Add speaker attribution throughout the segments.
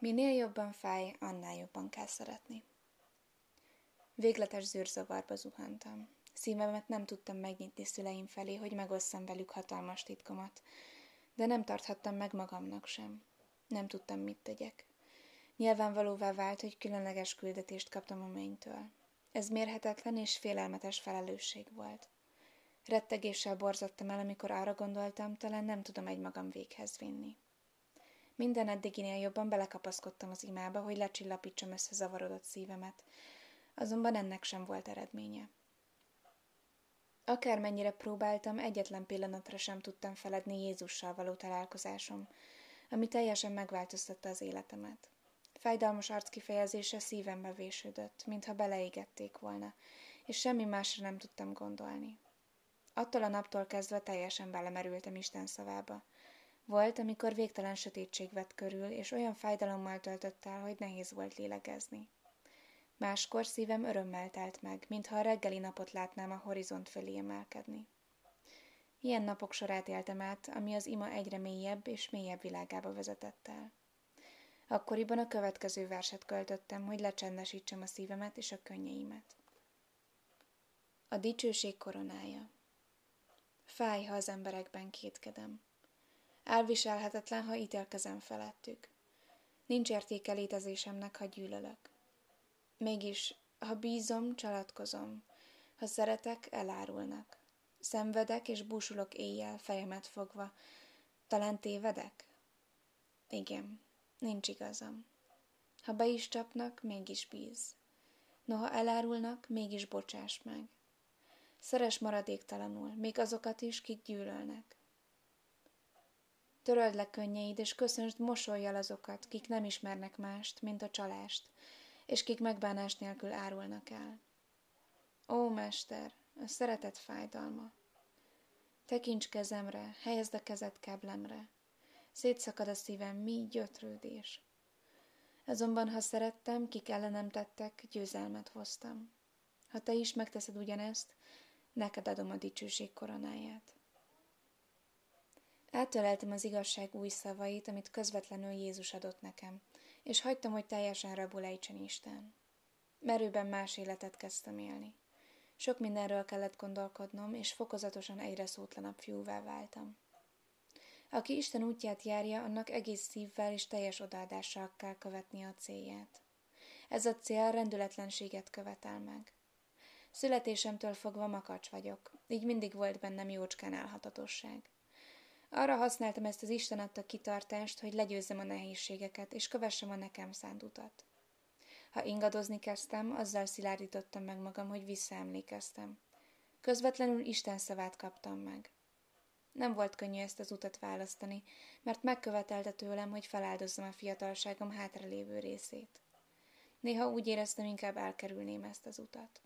Speaker 1: Minél jobban fáj, annál jobban kell szeretni. Végletes zűrzavarba zuhantam. Szívemet nem tudtam megnyitni szüleim felé, hogy megosszam velük hatalmas titkomat, de nem tarthattam meg magamnak sem. Nem tudtam, mit tegyek. Nyilvánvalóvá vált, hogy különleges küldetést kaptam a mennystől. Ez mérhetetlen és félelmetes felelősség volt. Rettegéssel borzottam el, amikor arra gondoltam, talán nem tudom egy magam véghez vinni. Minden eddiginél jobban belekapaszkodtam az imába, hogy lecsillapítsam összezavarodott szívemet, azonban ennek sem volt eredménye. Akármennyire próbáltam, egyetlen pillanatra sem tudtam feledni Jézussal való találkozásom, ami teljesen megváltoztatta az életemet. Fájdalmas arckifejezése szívembe vésődött, mintha beleégették volna, és semmi másra nem tudtam gondolni. Attól a naptól kezdve teljesen belemerültem Isten szavába. Volt, amikor végtelen sötétség vett körül, és olyan fájdalommal töltött el, hogy nehéz volt lélegezni. Máskor szívem örömmel telt meg, mintha a reggeli napot látnám a horizont fölé emelkedni. Ilyen napok sorát éltem át, ami az ima egyre mélyebb és mélyebb világába vezetett el. Akkoriban a következő verset költöttem, hogy lecsendesítsem a szívemet és a könnyeimet. A dicsőség koronája. Fáj, ha az emberekben kétkedem. Elviselhetetlen, ha ítélkezem felettük. Nincs értéke létezésemnek, ha gyűlölök. Mégis, ha bízom, csalatkozom. Ha szeretek, elárulnak. Szenvedek és búsulok éjjel, fejemet fogva. Talán tévedek? Igen, nincs igazam. Ha be is csapnak, mégis bíz. Noha elárulnak, mégis bocsáss meg. Szeres maradéktalanul, még azokat is, kik gyűlölnek. Töröld le könnyeid, és köszönsd mosolyjal azokat, kik nem ismernek mást, mint a csalást, és kik megbánás nélkül árulnak el. Ó, Mester, a szeretet fájdalma! Tekints kezemre, helyezd a kezed keblemre. Szétszakad a szívem, mi gyötrődés. Azonban, ha szerettem, kik ellenem tettek, győzelmet hoztam. Ha te is megteszed ugyanezt, neked adom a dicsőség koronáját. Átöleltem az igazság új szavait, amit közvetlenül Jézus adott nekem, és hagytam, hogy teljesen rabul ejtsen Isten. Merőben más életet kezdtem élni. Sok mindenről kellett gondolkodnom, és fokozatosan egyre szótlanabb fiúvá váltam. Aki Isten útját járja, annak egész szívvel és teljes odaadással kell követni a célját. Ez a cél rendületlenséget követel meg. Születésemtől fogva makacs vagyok, így mindig volt bennem jócskán elhatatosság. Arra használtam ezt az Isten adta kitartást, hogy legyőzzem a nehézségeket, és kövessem a nekem szánt utat. Ha ingadozni kezdtem, azzal szilárdítottam meg magam, hogy visszaemlékeztem. Közvetlenül Isten szavát kaptam meg. Nem volt könnyű ezt az utat választani, mert megkövetelte tőlem, hogy feláldozzam a fiatalságom hátralévő részét. Néha úgy éreztem, inkább elkerülném ezt az utat.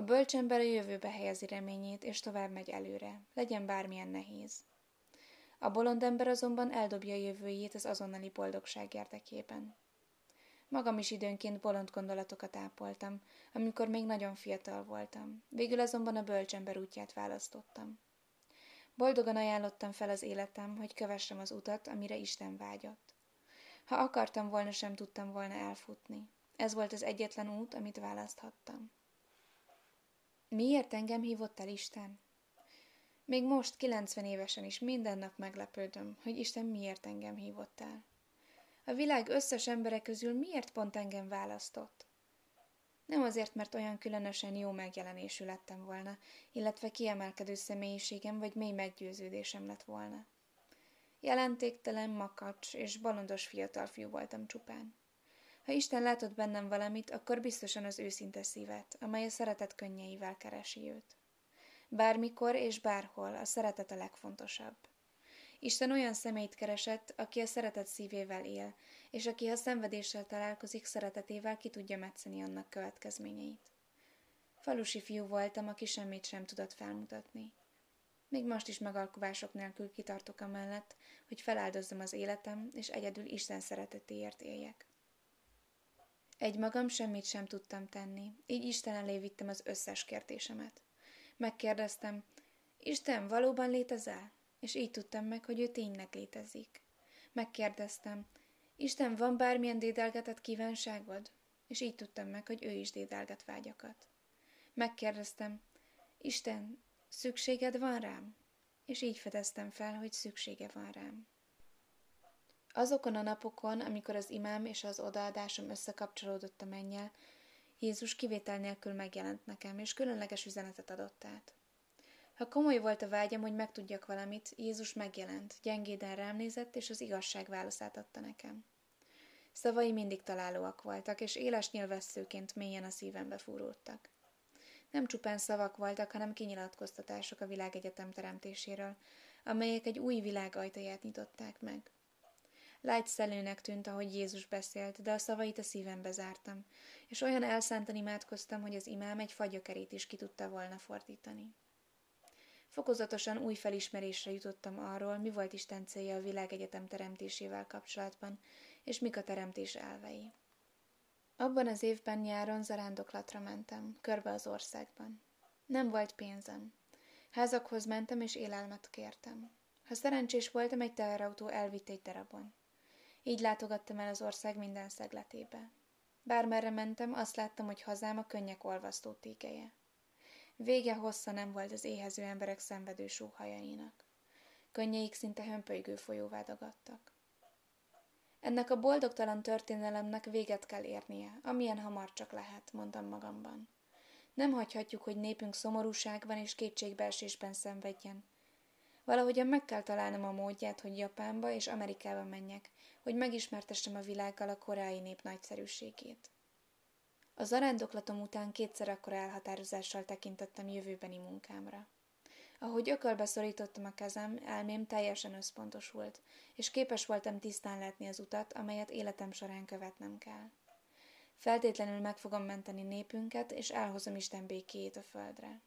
Speaker 1: A bölcsember a jövőbe helyezi reményét, és tovább megy előre, legyen bármilyen nehéz. A bolond ember azonban eldobja a jövőjét az azonnali boldogság érdekében. Magam is időnként bolond gondolatokat ápoltam, amikor még nagyon fiatal voltam. Végül azonban a bölcsember útját választottam. Boldogan ajánlottam fel az életem, hogy kövessem az utat, amire Isten vágyott. Ha akartam volna, sem tudtam volna elfutni. Ez volt az egyetlen út, amit választhattam. Miért engem hívott el Isten? Még most, 90 évesen is minden nap meglepődöm, hogy Isten miért engem hívott el. A világ összes embere közül miért pont engem választott? Nem azért, mert olyan különösen jó megjelenésű lettem volna, illetve kiemelkedő személyiségem vagy mély meggyőződésem lett volna. Jelentéktelen, makacs és balondos fiatal fiú voltam csupán. Ha Isten látott bennem valamit, akkor biztosan az őszinte szívet, amely a szeretet könnyeivel keresi őt. Bármikor és bárhol a szeretet a legfontosabb. Isten olyan személyt keresett, aki a szeretet szívével él, és aki, ha szenvedéssel találkozik, szeretetével ki tudja metszeni annak következményeit. Falusi fiú voltam, aki semmit sem tudott felmutatni. Még most is megalkuvások nélkül kitartok amellett, hogy feláldozzam az életem, és egyedül Isten szeretetéért éljek. Egy magam semmit sem tudtam tenni, így Isten elé vittem az összes kérdésemet. Megkérdeztem, Isten, valóban létezel? És így tudtam meg, hogy ő tényleg létezik. Megkérdeztem, Isten, van bármilyen dédelgetett kívánságod? És így tudtam meg, hogy ő is dédelget vágyakat. Megkérdeztem, Isten, szükséged van rám? És így fedeztem fel, hogy szüksége van rám. Azokon a napokon, amikor az imám és az odaadásom összekapcsolódott a mennyel, Jézus kivétel nélkül megjelent nekem, és különleges üzenetet adott át. Ha komoly volt a vágyam, hogy megtudjak valamit, Jézus megjelent, gyengéden rám nézett, és az igazság válaszát adta nekem. Szavai mindig találóak voltak, és éles nyilvesszőként mélyen a szívembe fúródtak. Nem csupán szavak voltak, hanem kinyilatkoztatások a világegyetem teremtéséről, amelyek egy új világ ajtaját nyitották meg. Lágy szelőnek tűnt, ahogy Jézus beszélt, de a szavait a szívembe zártam, és olyan elszántan imádkoztam, hogy az imám egy fagyakerét is ki tudta volna fordítani. Fokozatosan új felismerésre jutottam arról, mi volt Isten célja a világegyetem teremtésével kapcsolatban, és mik a teremtés elvei. Abban az évben nyáron zarándoklatra mentem, körbe az országban. Nem volt pénzem. Házakhoz mentem, és élelmet kértem. Ha szerencsés voltam, egy teherautó elvitt egy darabon. Így látogattam el az ország minden szegletébe. Bármerre mentem, azt láttam, hogy hazám a könnyek olvasztó tékeje. Vége hossza nem volt az éhező emberek szenvedő sóhajainak. Könnyeik szinte hömpölygő folyóvá dagadtak. Ennek a boldogtalan történelemnek véget kell érnie, amilyen hamar csak lehet, mondtam magamban. Nem hagyhatjuk, hogy népünk szomorúságban és kétségbeesésben szenvedjen. Valahogyan meg kell találnom a módját, hogy Japánba és Amerikába menjek, hogy megismertessem a világgal a korai nép nagyszerűségét. A zarándoklatom után kétszer akkora elhatározással tekintettem jövőbeni munkámra. Ahogy ökölbe szorítottam a kezem, elmém teljesen összpontosult, és képes voltam tisztán látni az utat, amelyet életem során követnem kell. Feltétlenül meg fogom menteni népünket, és elhozom Isten békéjét a földre.